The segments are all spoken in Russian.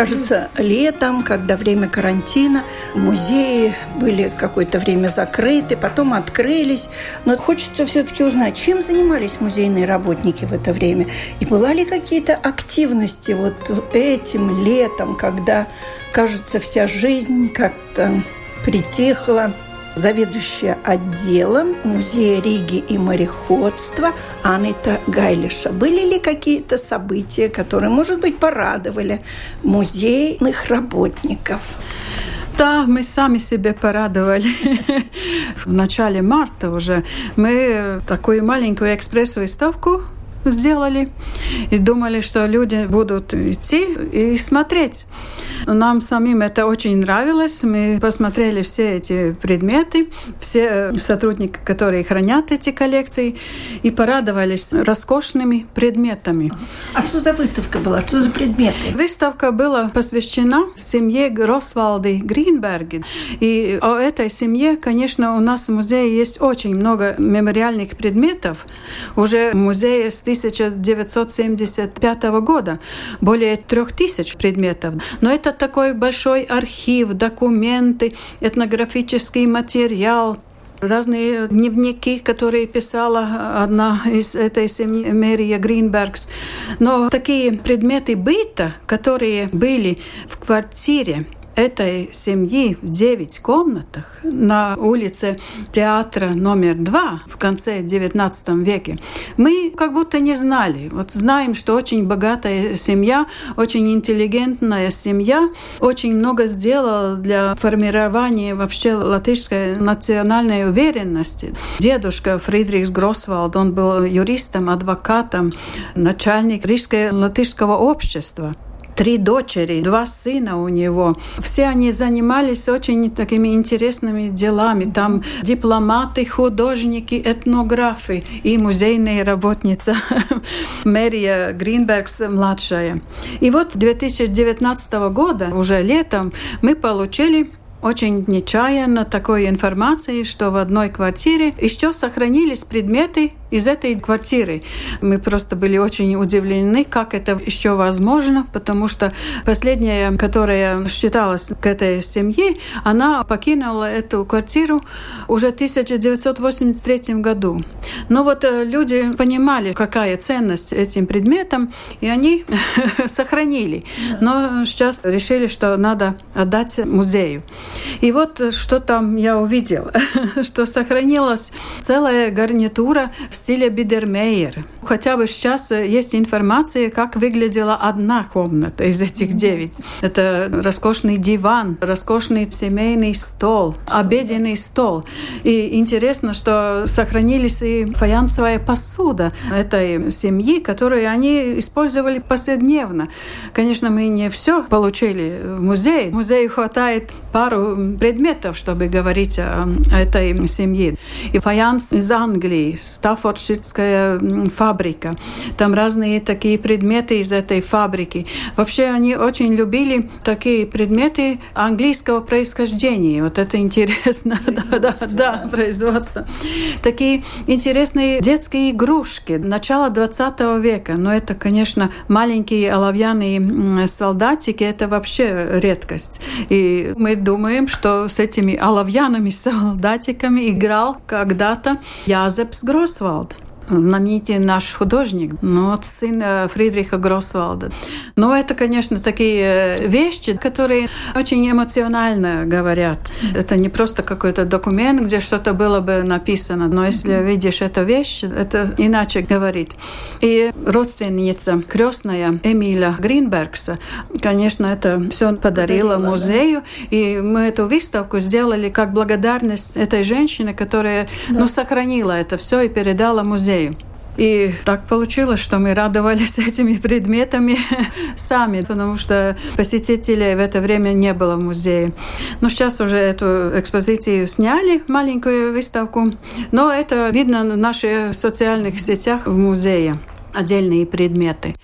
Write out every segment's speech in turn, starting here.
Кажется, летом, когда время карантина, музеи были какое-то время закрыты, потом открылись. Но хочется все-таки узнать, чем занимались музейные работники в это время? И была ли какие-то активности вот этим летом, когда, кажется, вся жизнь как-то притихла? Заведующая отделом Музея Риги и мореходства Анита Гайлиша. Были ли какие-то события, которые, может быть, порадовали музейных работников? Да, мы сами себе порадовали. В начале марта уже мы такую маленькую экспресс-выставку сделали и думали, что люди будут идти и смотреть. Нам самим это очень нравилось. Мы посмотрели все эти предметы, все сотрудники, которые хранят эти коллекции, и порадовались роскошными предметами. А что за выставка была? Что за предметы? Выставка была посвящена семье Гросвалды Гринберги. И о этой семье, конечно, у нас в музее есть очень много мемориальных предметов. Уже в музее с 1975 года более трех тысяч предметов. Но это такой большой архив, документы, этнографический материал, разные дневники, которые писала одна из этой семьи, Мерия Гринбергс. Но такие предметы быта, которые были в квартире этой семьи в девять комнатах на улице театра номер два в конце XIX веке, мы как будто не знали. Вот знаем, что очень богатая семья, очень интеллигентная семья, очень много сделала для формирования вообще латышской национальной уверенности. Дедушка Фридрихс Гросвалд, он был юристом, адвокатом, начальник Рижского латышского общества три дочери, два сына у него. Все они занимались очень такими интересными делами. Там дипломаты, художники, этнографы и музейная работница Мэрия Гринбергс младшая. И вот 2019 года, уже летом, мы получили очень нечаянно такой информации, что в одной квартире еще сохранились предметы из этой квартиры. Мы просто были очень удивлены, как это еще возможно, потому что последняя, которая считалась к этой семье, она покинула эту квартиру уже в 1983 году. Но вот э, люди понимали, какая ценность этим предметам, и они сохранили. Но сейчас решили, что надо отдать музею. И вот э, что там я увидела, что сохранилась целая гарнитура в стиле Бидермейер. Хотя бы сейчас э, есть информация, как выглядела одна комната из этих девять. Это роскошный диван, роскошный семейный стол, обеденный стол. И интересно, что сохранились и фаянсовая посуда этой семьи, которую они использовали повседневно. Конечно, мы не все получили в музее. В музее хватает пару предметов, чтобы говорить о этой семье. И фаянс из Англии, Стаффордширская фабрика. Там разные такие предметы из этой фабрики. Вообще они очень любили такие предметы английского происхождения. Вот это интересно. да, да, да, производство. Такие интересные детские игрушки начала 20 века. Но это, конечно, маленькие оловянные солдатики, это вообще редкость. И мы думаем, что с этими оловянными солдатиками играл когда-то Язепс Гросвалд. Знаменитый наш художник, ну, вот сын э, Фридриха Гроссвалда. Но это, конечно, такие вещи, которые очень эмоционально говорят. Это не просто какой-то документ, где что-то было бы написано, но если видишь эту вещь, это иначе говорит. И родственница крестная Эмиля Гринбергса, конечно, это все подарила, подарила музею, да? и мы эту выставку сделали как благодарность этой женщине, которая да. ну, сохранила это все и передала музею. И так получилось, что мы радовались этими предметами сами, потому что посетителей в это время не было в музее. Но сейчас уже эту экспозицию сняли, маленькую выставку, но это видно в наших социальных сетях в музее отдельные предметы.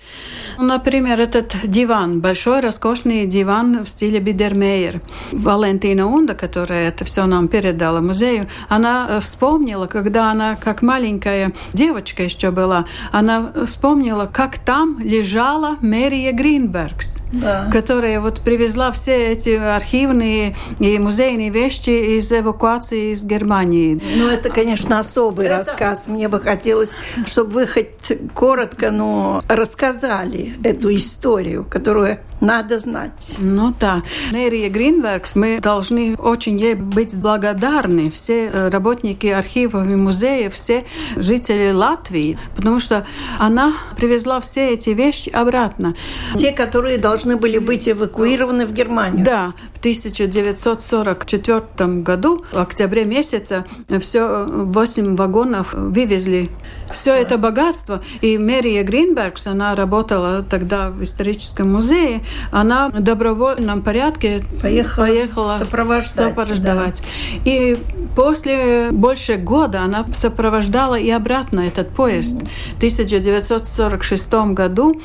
Например, этот диван, большой роскошный диван в стиле Бидермейер. Валентина Унда, которая это все нам передала музею, она э, вспомнила, когда она как маленькая девочка еще была, она вспомнила, как там лежала Мэрия Гринбергс, да. которая вот привезла все эти архивные и музейные вещи из эвакуации из Германии. Ну, это, конечно, особый это... рассказ. Мне бы хотелось, чтобы вы хоть коротко, но рассказали эту историю, которую надо знать. Ну да. Мэрия Гринбергс, мы должны очень ей быть благодарны, все э, работники архивов и музеев, все жители Латвии, потому что она привезла все эти вещи обратно. Те, которые должны были быть эвакуированы в Германию. Да, в 1944 году, в октябре месяце, все восемь вагонов вывезли. Все это богатство. И Мэрия Гринбергс, она работала тогда в историческом музее, она в добровольном порядке поехала, поехала сопровождать. сопровождать. Да. И после больше года она сопровождала и обратно этот поезд. В 1946 году,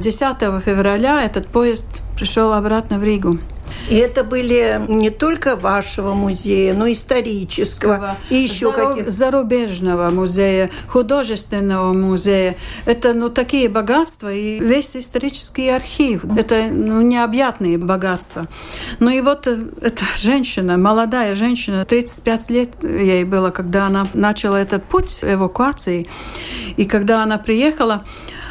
10 февраля, этот поезд пришел обратно в Ригу. И это были не только вашего музея, но и исторического, и еще Заруб... каких зарубежного музея, художественного музея. Это ну, такие богатства и весь исторический архив. Это ну, необъятные богатства. Ну и вот э, эта женщина, молодая женщина, 35 лет ей было, когда она начала этот путь эвакуации. И когда она приехала,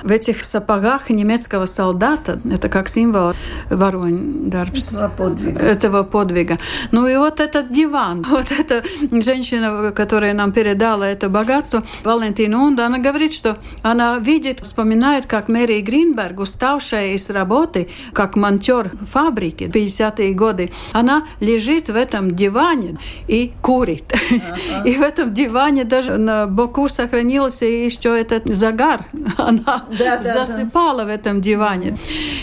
в этих сапогах немецкого солдата, это как символ воронь этого подвига. этого подвига. Ну и вот этот диван, вот эта женщина, которая нам передала это богатство, Валентина Унда, она говорит, что она видит, вспоминает, как Мэри Гринберг, уставшая из работы, как монтер фабрики 50-е годы, она лежит в этом диване и курит. И в этом диване даже на боку сохранился еще этот загар. Она да, да, засыпала да. в этом диване.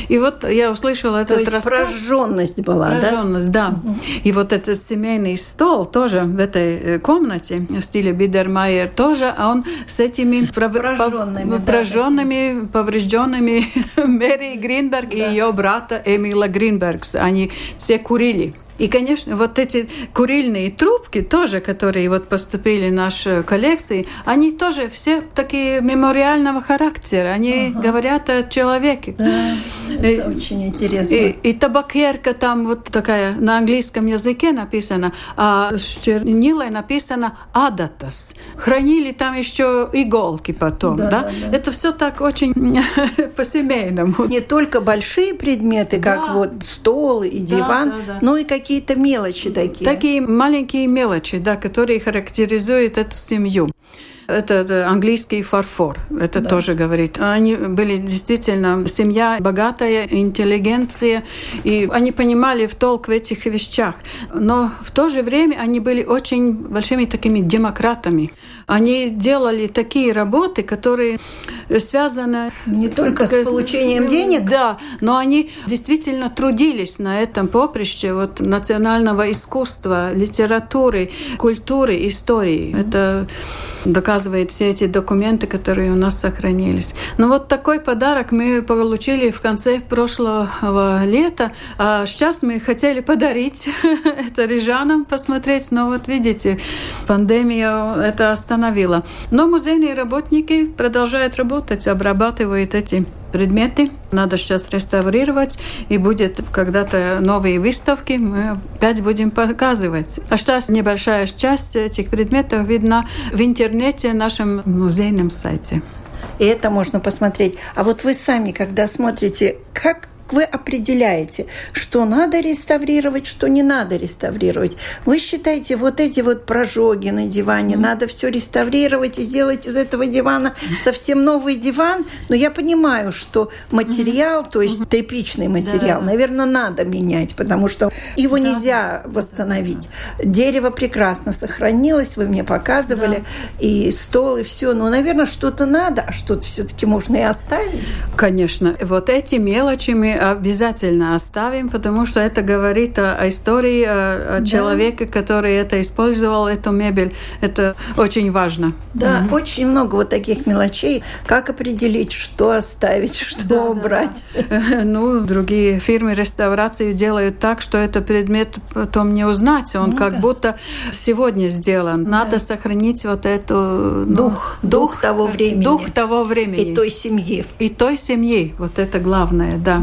И вот я услышала этот То есть рассказ. прожженность была, прожженность, да? да. И вот этот семейный стол тоже в этой э, комнате в стиле Бидермайер тоже, а он с этими прожженными, прожженными да, поврежденными Мэри Гринберг да. и ее брата Эмила Гринбергс. Они все курили. И, конечно, вот эти курильные трубки тоже, которые вот поступили в нашу коллекции, они тоже все такие мемориального характера. Они ага. говорят о человеке. Да, это и, очень интересно. И, и табакерка там вот такая на английском языке написана, а с чернилой написано «адатас». Хранили там еще иголки потом, да? да? да, да. Это все так очень по-семейному. Не только большие предметы, как да. вот стол и диван, да, да, да. но и какие какие-то мелочи такие. Такие маленькие мелочи, да, которые характеризуют эту семью. Это английский фарфор, это да. тоже говорит. Они были действительно семья богатая, интеллигенция, и они понимали в толк в этих вещах. Но в то же время они были очень большими такими демократами. Они делали такие работы, которые связаны не только с получением денег, да, но они действительно трудились на этом поприще вот национального искусства, литературы, культуры, истории. Это доказывает все эти документы, которые у нас сохранились. Ну вот такой подарок мы получили в конце прошлого лета. А сейчас мы хотели подарить это рижанам посмотреть, но вот видите, пандемия это остановила. Но музейные работники продолжают работать, обрабатывают эти предметы. Надо сейчас реставрировать, и будет когда-то новые выставки, мы опять будем показывать. А сейчас небольшая часть этих предметов видна в интернете, в нашем музейном сайте. И это можно посмотреть. А вот вы сами, когда смотрите, как вы определяете, что надо реставрировать, что не надо реставрировать. Вы считаете, вот эти вот прожоги на диване, mm-hmm. надо все реставрировать и сделать из этого дивана совсем новый диван. Но я понимаю, что материал, mm-hmm. то есть mm-hmm. тряпичный материал, да. наверное, надо менять, потому что его да. нельзя восстановить. Да. Дерево прекрасно сохранилось, вы мне показывали, да. и стол, и все. Но, наверное, что-то надо, а что-то все-таки можно и оставить. Конечно. Вот эти мелочи мы обязательно оставим, потому что это говорит о, о истории, о, о да. человеке, который это использовал, эту мебель. Это очень важно. Да, mm очень много вот таких мелочей. Как определить, что оставить, что да, убрать? Да. Ну, другие фирмы реставрации делают так, что этот предмет потом не узнать. Он ну, как да. будто сегодня сделан. Надо да. сохранить вот эту ну, дух, дух того времени. Дух того времени. И той семьи. И той семьи. Вот это главное, да.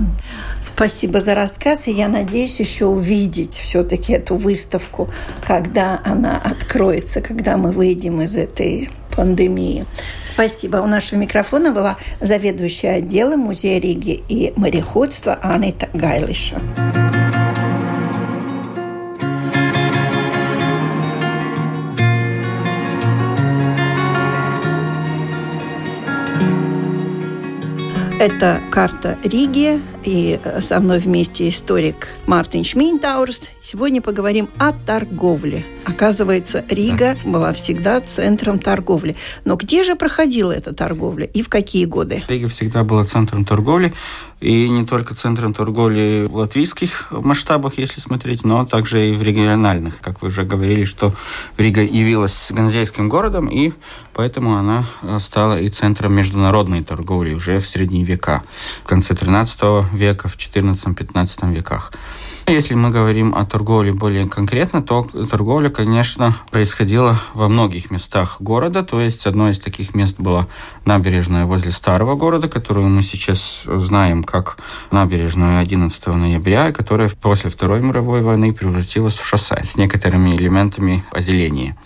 Спасибо за рассказ, и я надеюсь еще увидеть все-таки эту выставку, когда она откроется, когда мы выйдем из этой пандемии. Спасибо. У нашего микрофона была заведующая отделом Музея Риги и мореходства Анита Гайлиша. Это карта Риги, и со мной вместе историк Мартин Шминтаурс. Сегодня поговорим о торговле. Оказывается, Рига да. была всегда центром торговли. Но где же проходила эта торговля и в какие годы? Рига всегда была центром торговли. И не только центром торговли в латвийских масштабах, если смотреть, но также и в региональных. Как вы уже говорили, что Рига явилась ганзейским городом, и поэтому она э, стала и центром международной торговли уже в средние века, в конце 13 века, в 14-15 веках. Если мы говорим о торговле более конкретно, то торговля, конечно, происходила во многих местах города. То есть одно из таких мест была набережная возле старого города, которую мы сейчас знаем как набережную 11 ноября, которая после Второй мировой войны превратилась в шоссе с некоторыми элементами озеления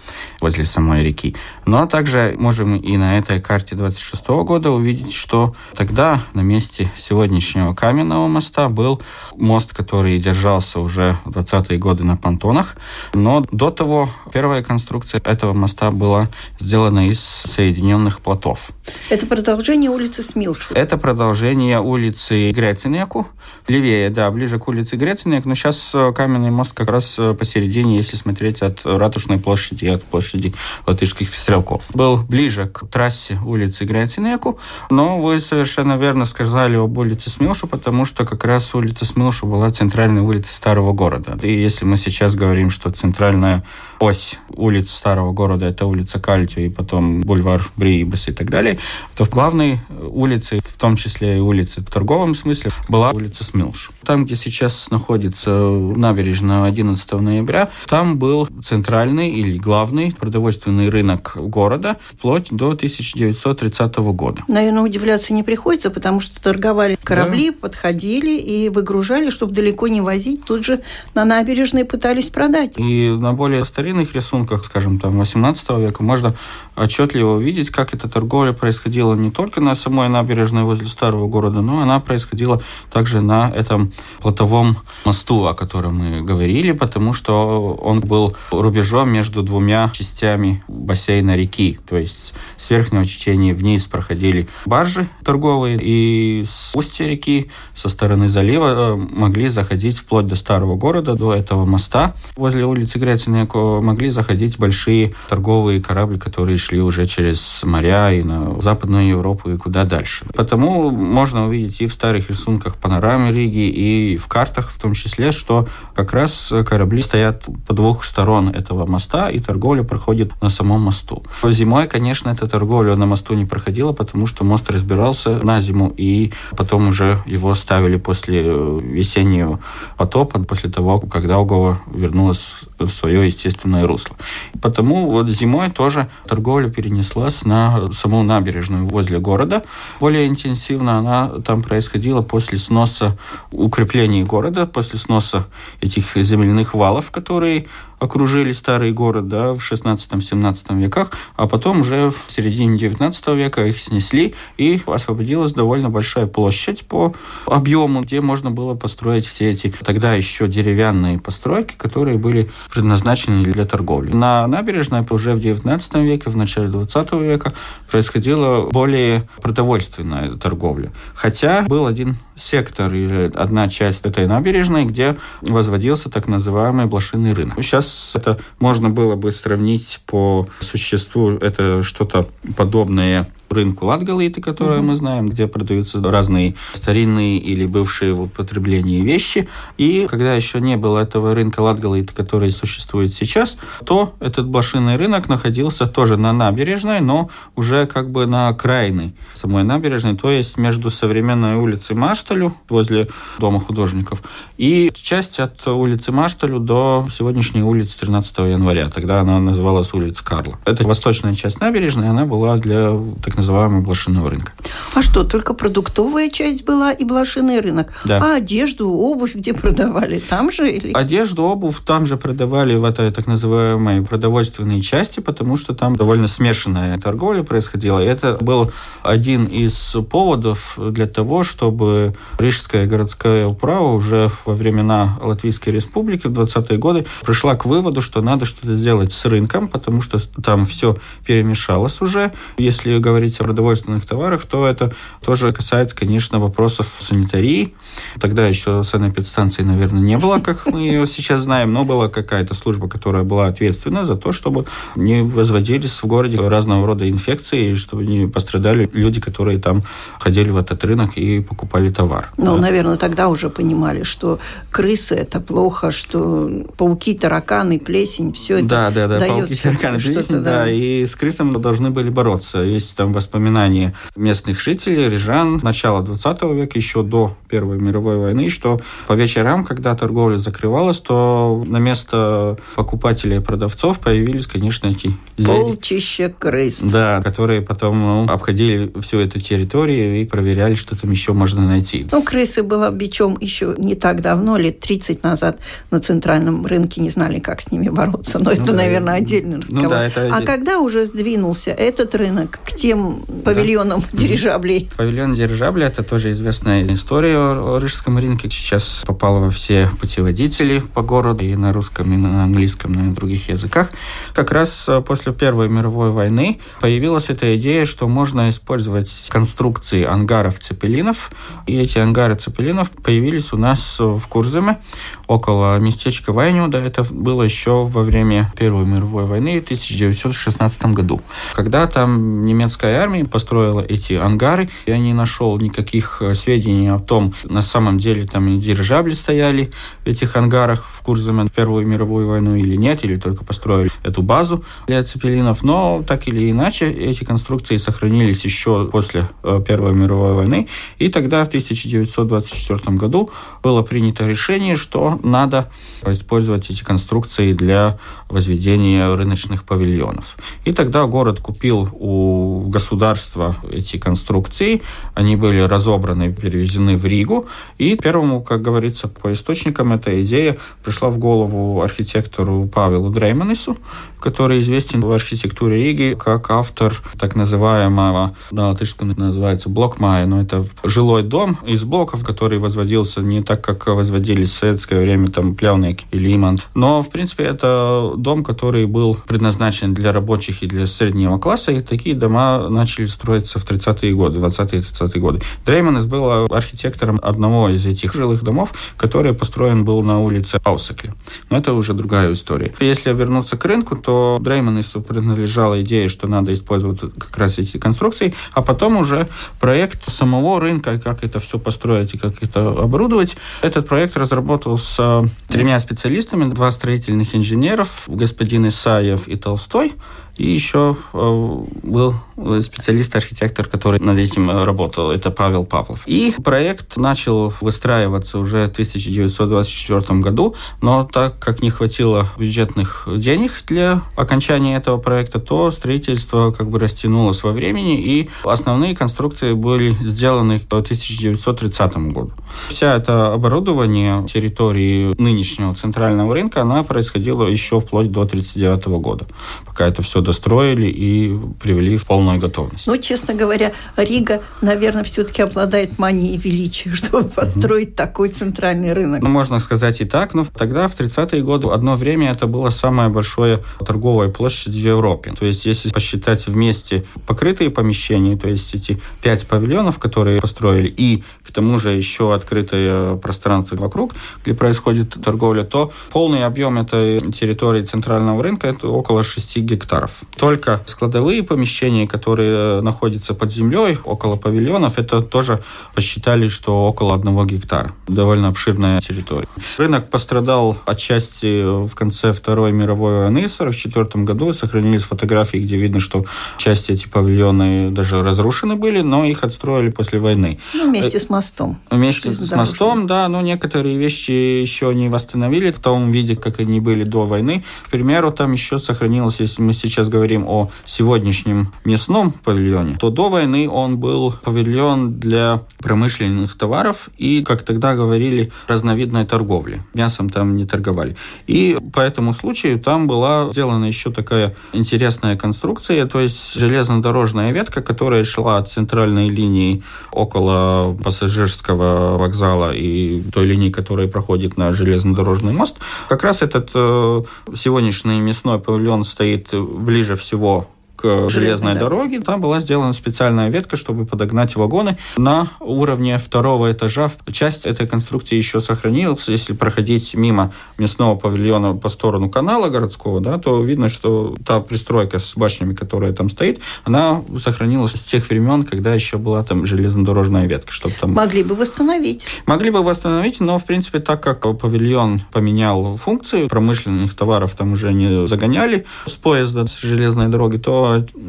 возле самой реки. Но ну, а также можем и на этой карте 26 года увидеть, что тогда на месте сегодняшнего каменного моста был мост, который держал держался уже в 20-е годы на понтонах. Но до того первая конструкция этого моста была сделана из соединенных плотов. Это продолжение улицы Смилшу? Это продолжение улицы Грецинеку. Левее, да, ближе к улице Грецинек. Но сейчас э, каменный мост как раз э, посередине, если смотреть от Ратушной площади, от площади латышских стрелков. Был ближе к трассе улицы Грецинеку. Но вы совершенно верно сказали об улице Смилшу, потому что как раз улица Смилшу была центральной улицей улицы Старого города. И если мы сейчас говорим, что центральная ось улиц Старого города – это улица Кальтю и потом бульвар Бриибас и так далее, то в главной улице, в том числе и улице в торговом смысле, была улица Смилш. Там, где сейчас находится набережная 11 ноября, там был центральный или главный продовольственный рынок города вплоть до 1930 года. Наверное, удивляться не приходится, потому что торговали корабли, да. подходили и выгружали, чтобы далеко не возить, тут же на набережной пытались продать. И на более старинных рисунках, скажем, там, 18 века, можно отчетливо увидеть, как эта торговля происходила не только на самой набережной возле старого города, но она происходила также на этом плотовом мосту, о котором мы говорили, потому что он был рубежом между двумя частями бассейна реки. То есть с верхнего течения вниз проходили баржи торговые, и с устья реки, со стороны залива э, могли заходить вплоть до старого города, до этого моста возле улицы Грецинеко могли заходить большие торговые корабли, которые шли уже через моря и на Западную Европу и куда дальше. Потому можно увидеть и в старых рисунках панорамы Риги, и в картах в том числе, что как раз корабли стоят по двух сторон этого моста, и торговля проходит на самом мосту. Зимой, конечно, эта торговля на мосту не проходила, потому что мост разбирался на зиму, и потом уже его ставили после весеннего потопа после того, когда Угова вернулась в свое естественное русло. Потому вот зимой тоже торговля перенеслась на саму набережную возле города. Более интенсивно она там происходила после сноса укреплений города, после сноса этих земляных валов, которые окружили старый город да, в 16-17 веках, а потом уже в середине 19 века их снесли, и освободилась довольно большая площадь по объему, где можно было построить все эти тогда еще деревянные постройки, которые были предназначены для торговли. На набережной уже в 19 веке, в начале 20 века происходила более продовольственная торговля. Хотя был один сектор или одна часть этой набережной, где возводился так называемый блошиный рынок. Сейчас это можно было бы сравнить по существу, это что-то подобное рынку Латгалиты, которое угу. мы знаем, где продаются разные старинные или бывшие в употреблении вещи. И когда еще не было этого рынка Латгалиты, который существует сейчас, то этот блошиный рынок находился тоже на набережной, но уже как бы на окраине самой набережной, то есть между современной улицей Машталю, возле Дома художников, и часть от улицы Машталю до сегодняшней улицы 13 января. Тогда она называлась улица Карла. Это восточная часть набережной, она была для так так называемого блошиного рынка. А что, только продуктовая часть была и блошиный рынок? Да. А одежду, обувь где продавали? Там же? Или... Одежду, обувь там же продавали в этой так называемой продовольственной части, потому что там довольно смешанная торговля происходила. И это был один из поводов для того, чтобы Рижская городская управа уже во времена Латвийской республики в 20-е годы пришла к выводу, что надо что-то сделать с рынком, потому что там все перемешалось уже. Если говорить говорить о продовольственных товарах, то это тоже касается, конечно, вопросов санитарии. Тогда еще санэпидстанции, наверное, не было, как мы ее сейчас знаем, но была какая-то служба, которая была ответственна за то, чтобы не возводились в городе разного рода инфекции, и чтобы не пострадали люди, которые там ходили в этот рынок и покупали товар. Ну, да. наверное, тогда уже понимали, что крысы – это плохо, что пауки, тараканы, плесень, все это Да, да, да, пауки, тараканы, плесень, да. да, и с крысами должны были бороться. Есть там воспоминания местных жителей, рижан, начала 20 века, еще до Первой мировой войны, что по вечерам, когда торговля закрывалась, то на место покупателей и продавцов появились, конечно, эти полчища крыс. Да, которые потом ну, обходили всю эту территорию и проверяли, что там еще можно найти. Ну, крысы было бичом еще не так давно, лет 30 назад на центральном рынке не знали, как с ними бороться. Но ну, это, да. наверное, отдельный разговор. Ну, да, это... А когда уже сдвинулся этот рынок к тем павильонам да. дирижаблей? Павильон дирижаблей – это тоже известная история о рижском рынке. Сейчас попала во все путеводители по городу и на русском, и на английском, и на других языках. Как раз э, после Первой мировой войны появилась эта идея, что можно использовать конструкции ангаров цепелинов. И эти ангары цепелинов появились у нас в Курземе, около местечка Вайнюда. Это было еще во время Первой мировой войны в 1916 году. Когда там немецкая армия построила эти ангары, я не нашел никаких э, сведений о том, на самом деле там дирижабли стояли в этих ангарах в Курзаме в Первую мировую войну или нет, или только построили эту базу для цепелинов. Но так или иначе эти конструкции сохранились еще после э, Первой мировой войны. И тогда в 1924 году было принято решение, что надо использовать эти конструкции для возведения рыночных павильонов. И тогда город купил у государства эти конструкции. Они были разобраны, перевезены в Ригу. И первому, как говорится, по источникам, эта идея пришла в голову архитектору Павелу Дрейманису, который известен в архитектуре Риги как автор так называемого, на латышском называется блокмая, но это жилой дом из блоков, который возводился не так, как возводились в советское время там Плявник или Иман. Но, в принципе, это дом, который был предназначен для рабочих и для среднего класса, и такие дома начали строиться в 30-е годы, 20-е 30-е годы. Дрейманес был архитектором одного из этих жилых домов, который построен был на улице Аусекли. Но это уже другая история. Если вернуться к рынку, то Дрейманесу принадлежала идея, что надо использовать как раз эти конструкции, а потом уже проект самого рынка, как это все построить и как это оборудовать. Этот проект разработал с тремя специалистами, два строительных инженеров, господин Исаев и Толстой. И еще э, был специалист-архитектор, который над этим работал, это Павел Павлов. И проект начал выстраиваться уже в 1924 году, но так как не хватило бюджетных денег для окончания этого проекта, то строительство как бы растянулось во времени, и основные конструкции были сделаны в 1930 году. Вся это оборудование территории нынешнего центрального рынка, она происходила еще вплоть до 1939 года, пока это все достроили и привели в полную готовность. Ну, честно говоря, Рига, наверное, все-таки обладает манией величия, чтобы построить mm-hmm. такой центральный рынок. Ну, можно сказать и так, но тогда, в 30-е годы, одно время это было самое большое торговая площадь в Европе. То есть, если посчитать вместе покрытые помещения, то есть эти пять павильонов, которые построили, и к тому же еще открытое пространство вокруг, где происходит торговля, то полный объем этой территории центрального рынка это около 6 гектаров. Только складовые помещения, которые находятся под землей, около павильонов, это тоже посчитали, что около одного гектара. Довольно обширная территория. Рынок пострадал отчасти в конце Второй мировой войны в 1944 году. Сохранились фотографии, где видно, что части эти павильоны даже разрушены были, но их отстроили после войны. Ну, вместе с мостом. Вместе с мостом, да, но некоторые вещи еще не восстановили в том виде, как они были до войны. К примеру, там еще сохранилось, если мы сейчас говорим о сегодняшнем мясном павильоне, то до войны он был павильон для промышленных товаров и, как тогда говорили, разновидной торговли. Мясом там не торговали. И по этому случаю там была сделана еще такая интересная конструкция, то есть железнодорожная ветка, которая шла от центральной линии около пассажирского вокзала и той линии, которая проходит на железнодорожный мост. Как раз этот э, сегодняшний мясной павильон стоит ближе всего к железной дороге. Там была сделана специальная ветка, чтобы подогнать вагоны на уровне второго этажа. Часть этой конструкции еще сохранилась. Если проходить мимо мясного павильона по сторону канала городского, да, то видно, что та пристройка с башнями, которая там стоит, она сохранилась с тех времен, когда еще была там железнодорожная ветка. Чтобы там... Могли бы восстановить. Могли бы восстановить, но, в принципе, так как павильон поменял функции, промышленных товаров там уже не загоняли с поезда, с железной дороги, то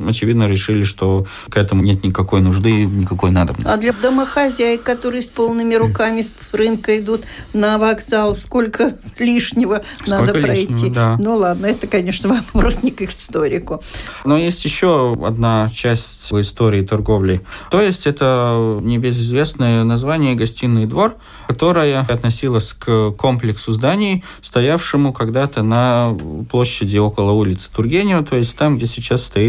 очевидно, решили, что к этому нет никакой нужды, никакой надобности. А для домохозяек, которые с полными руками с рынка идут на вокзал, сколько лишнего сколько надо пройти? Лишнего, да. Ну ладно, это, конечно, вопрос не к историку. Но есть еще одна часть в истории торговли. То есть это небезызвестное название «Гостиный двор», которое относилось к комплексу зданий, стоявшему когда-то на площади около улицы Тургенева, то есть там, где сейчас стоит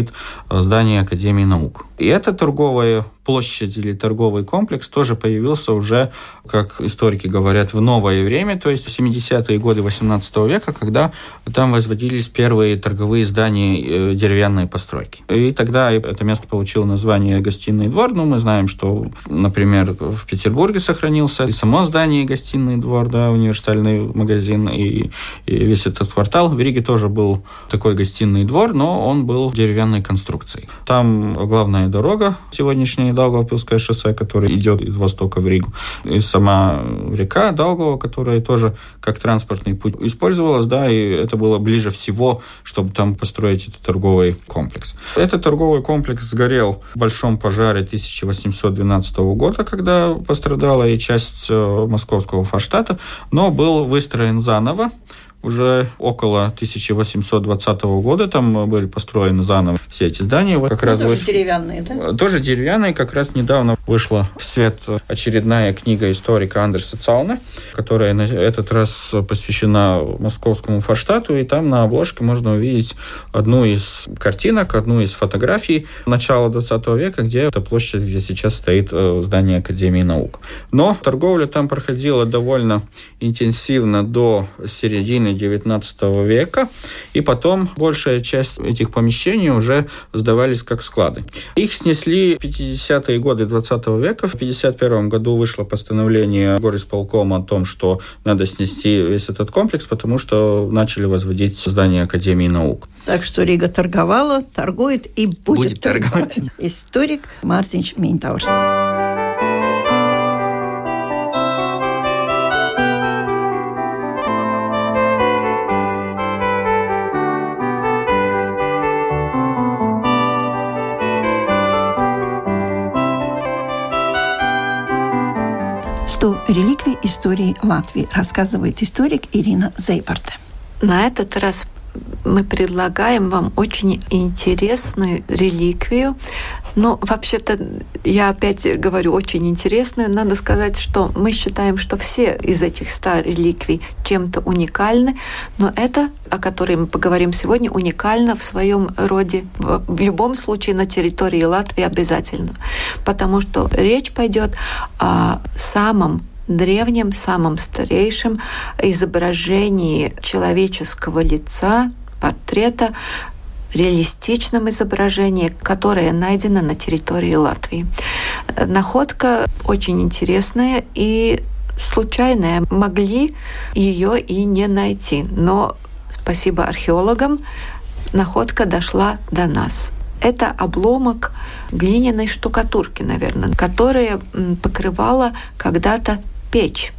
здание Академии наук. И это торговое площадь или торговый комплекс тоже появился уже, как историки говорят, в новое время, то есть в 70-е годы 18 века, когда там возводились первые торговые здания э, деревянной постройки. И тогда это место получило название «Гостиный двор». Ну, мы знаем, что, например, в Петербурге сохранился и само здание «Гостиный двор», да, универсальный магазин и, и весь этот квартал. В Риге тоже был такой гостиный двор, но он был деревянной конструкцией. Там главная дорога сегодняшняя Даугавпилское шоссе, которое идет из востока в Ригу. И сама река Даугава, которая тоже как транспортный путь использовалась, да, и это было ближе всего, чтобы там построить этот торговый комплекс. Этот торговый комплекс сгорел в большом пожаре 1812 года, когда пострадала и часть э, московского форштата, но был выстроен заново уже около 1820 года там были построены заново все эти здания. Вот как ну, раз тоже выш... деревянные, да? Тоже деревянные. Как раз недавно вышла в свет очередная книга историка Андерса Цауна, которая на этот раз посвящена московскому форштату, и там на обложке можно увидеть одну из картинок, одну из фотографий начала 20 века, где это площадь, где сейчас стоит э, здание Академии наук. Но торговля там проходила довольно интенсивно до середины середины XIX века, и потом большая часть этих помещений уже сдавались как склады. Их снесли в 50-е годы XX века. В 1951 году вышло постановление горисполкома о том, что надо снести весь этот комплекс, потому что начали возводить здание Академии наук. Так что Рига торговала, торгует и будет, будет торговать. Историк Мартин Минтаурс. Истории Латвии, рассказывает историк Ирина Зейбарте. На этот раз мы предлагаем вам очень интересную реликвию. Но вообще-то, я опять говорю, очень интересную. Надо сказать, что мы считаем, что все из этих ста реликвий чем-то уникальны, но это, о которой мы поговорим сегодня, уникально в своем роде. В любом случае на территории Латвии обязательно. Потому что речь пойдет о самом древнем, самом старейшем изображении человеческого лица, портрета, реалистичном изображении, которое найдено на территории Латвии. Находка очень интересная и случайная. Могли ее и не найти, но спасибо археологам, находка дошла до нас. Это обломок глиняной штукатурки, наверное, которая покрывала когда-то печь.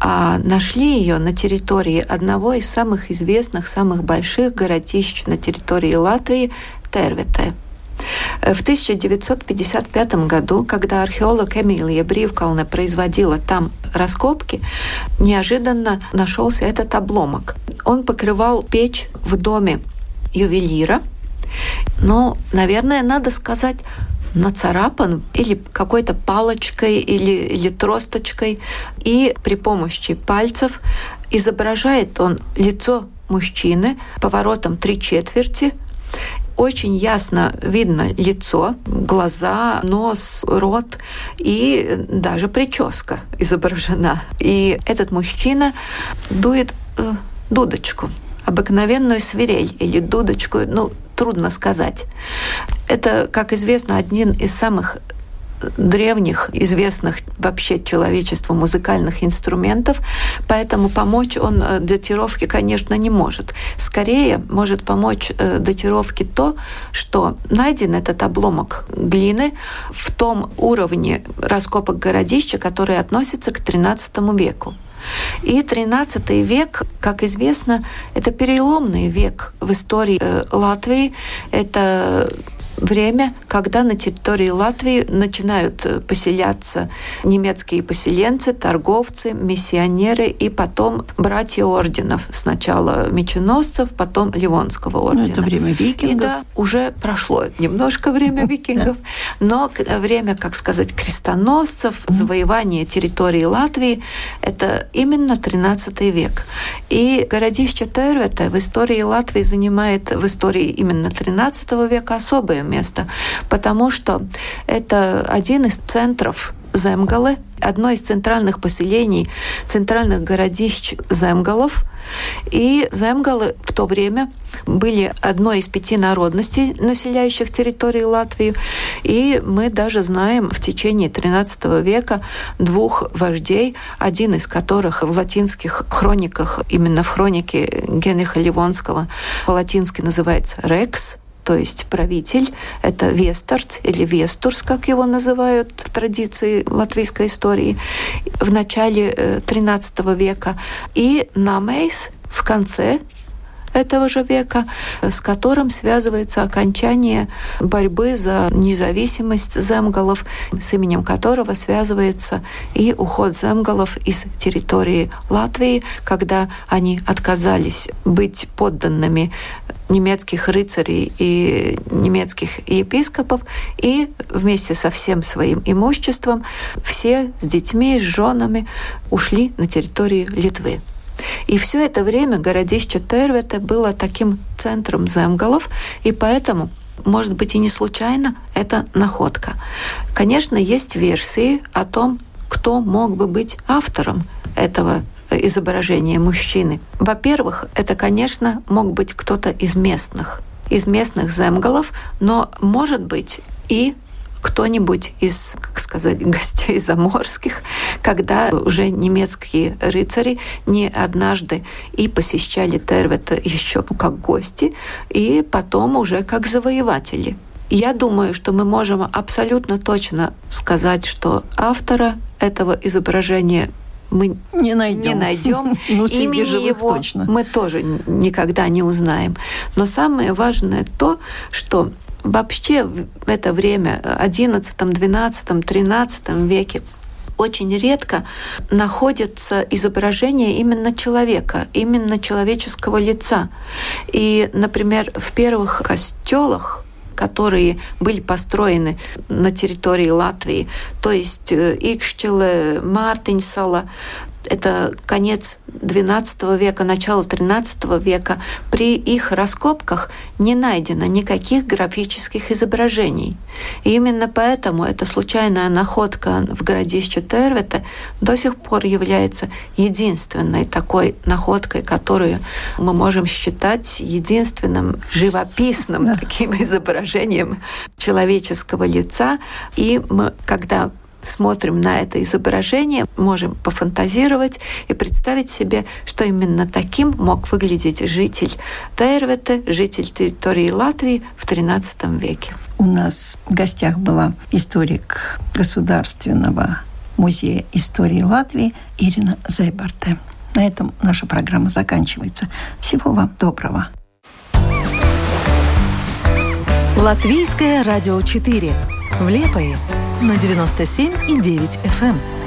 А нашли ее на территории одного из самых известных, самых больших городищ на территории Латвии – Тервете. В 1955 году, когда археолог Эмилия Бривкална производила там раскопки, неожиданно нашелся этот обломок. Он покрывал печь в доме ювелира. Но, наверное, надо сказать, нацарапан или какой-то палочкой или, или тросточкой, и при помощи пальцев изображает он лицо мужчины поворотом три четверти, очень ясно видно лицо, глаза, нос, рот и даже прическа изображена. И этот мужчина дует э, дудочку, обыкновенную свирель или дудочку, ну, трудно сказать. Это, как известно, один из самых древних, известных вообще человечеству музыкальных инструментов, поэтому помочь он э, датировке, конечно, не может. Скорее может помочь э, датировке то, что найден этот обломок глины в том уровне раскопок городища, который относится к XIII веку. И XIII век, как известно, это переломный век в истории э, Латвии. Это время, когда на территории Латвии начинают э, поселяться немецкие поселенцы, торговцы, миссионеры и потом братья орденов. Сначала меченосцев, потом Ливонского ордена. Ну, это время викингов. И да, уже прошло немножко время викингов, но время, как сказать, крестоносцев, завоевание территории Латвии, это именно 13 век. И городище Тервета в истории Латвии занимает в истории именно 13 века особое место, потому что это один из центров Земгалы, одно из центральных поселений, центральных городищ Земгалов. И Земгалы в то время были одной из пяти народностей, населяющих территорию Латвии. И мы даже знаем в течение XIII века двух вождей, один из которых в латинских хрониках, именно в хронике Генриха Ливонского по-латински называется «рекс», то есть правитель, это Вестерц или Вестурс, как его называют в традиции латвийской истории, в начале XIII э, века, и Намейс в конце этого же века, с которым связывается окончание борьбы за независимость земгалов, с именем которого связывается и уход земгалов из территории Латвии, когда они отказались быть подданными немецких рыцарей и немецких епископов, и вместе со всем своим имуществом все с детьми, с женами ушли на территорию Литвы. И все это время городище Тервете было таким центром земгалов, и поэтому может быть и не случайно это находка. Конечно, есть версии о том, кто мог бы быть автором этого изображения мужчины. Во-первых, это, конечно, мог быть кто-то из местных, из местных земгалов, но может быть и кто-нибудь из, как сказать, гостей заморских, когда уже немецкие рыцари не однажды и посещали Тервета еще как гости, и потом уже как завоеватели. Я думаю, что мы можем абсолютно точно сказать, что автора этого изображения мы не найдем. Не найдем. ну, Имени его точно. мы тоже никогда не узнаем. Но самое важное то, что вообще в это время, 11, 12, 13 веке, очень редко находится изображение именно человека, именно человеческого лица. И, например, в первых костелах которые были построены на территории Латвии, то есть э, Икшчеле, Мартинсала, это конец XII века, начало XIII века, при их раскопках не найдено никаких графических изображений. И именно поэтому эта случайная находка в городище Тервете до сих пор является единственной такой находкой, которую мы можем считать единственным живописным да. таким изображением человеческого лица. И мы, когда смотрим на это изображение, можем пофантазировать и представить себе, что именно таким мог выглядеть житель Тейрвета, житель территории Латвии в XIII веке. У нас в гостях была историк Государственного музея истории Латвии Ирина Зайбарте. На этом наша программа заканчивается. Всего вам доброго. Латвийское радио 4 в Лепое на 97,9 FM.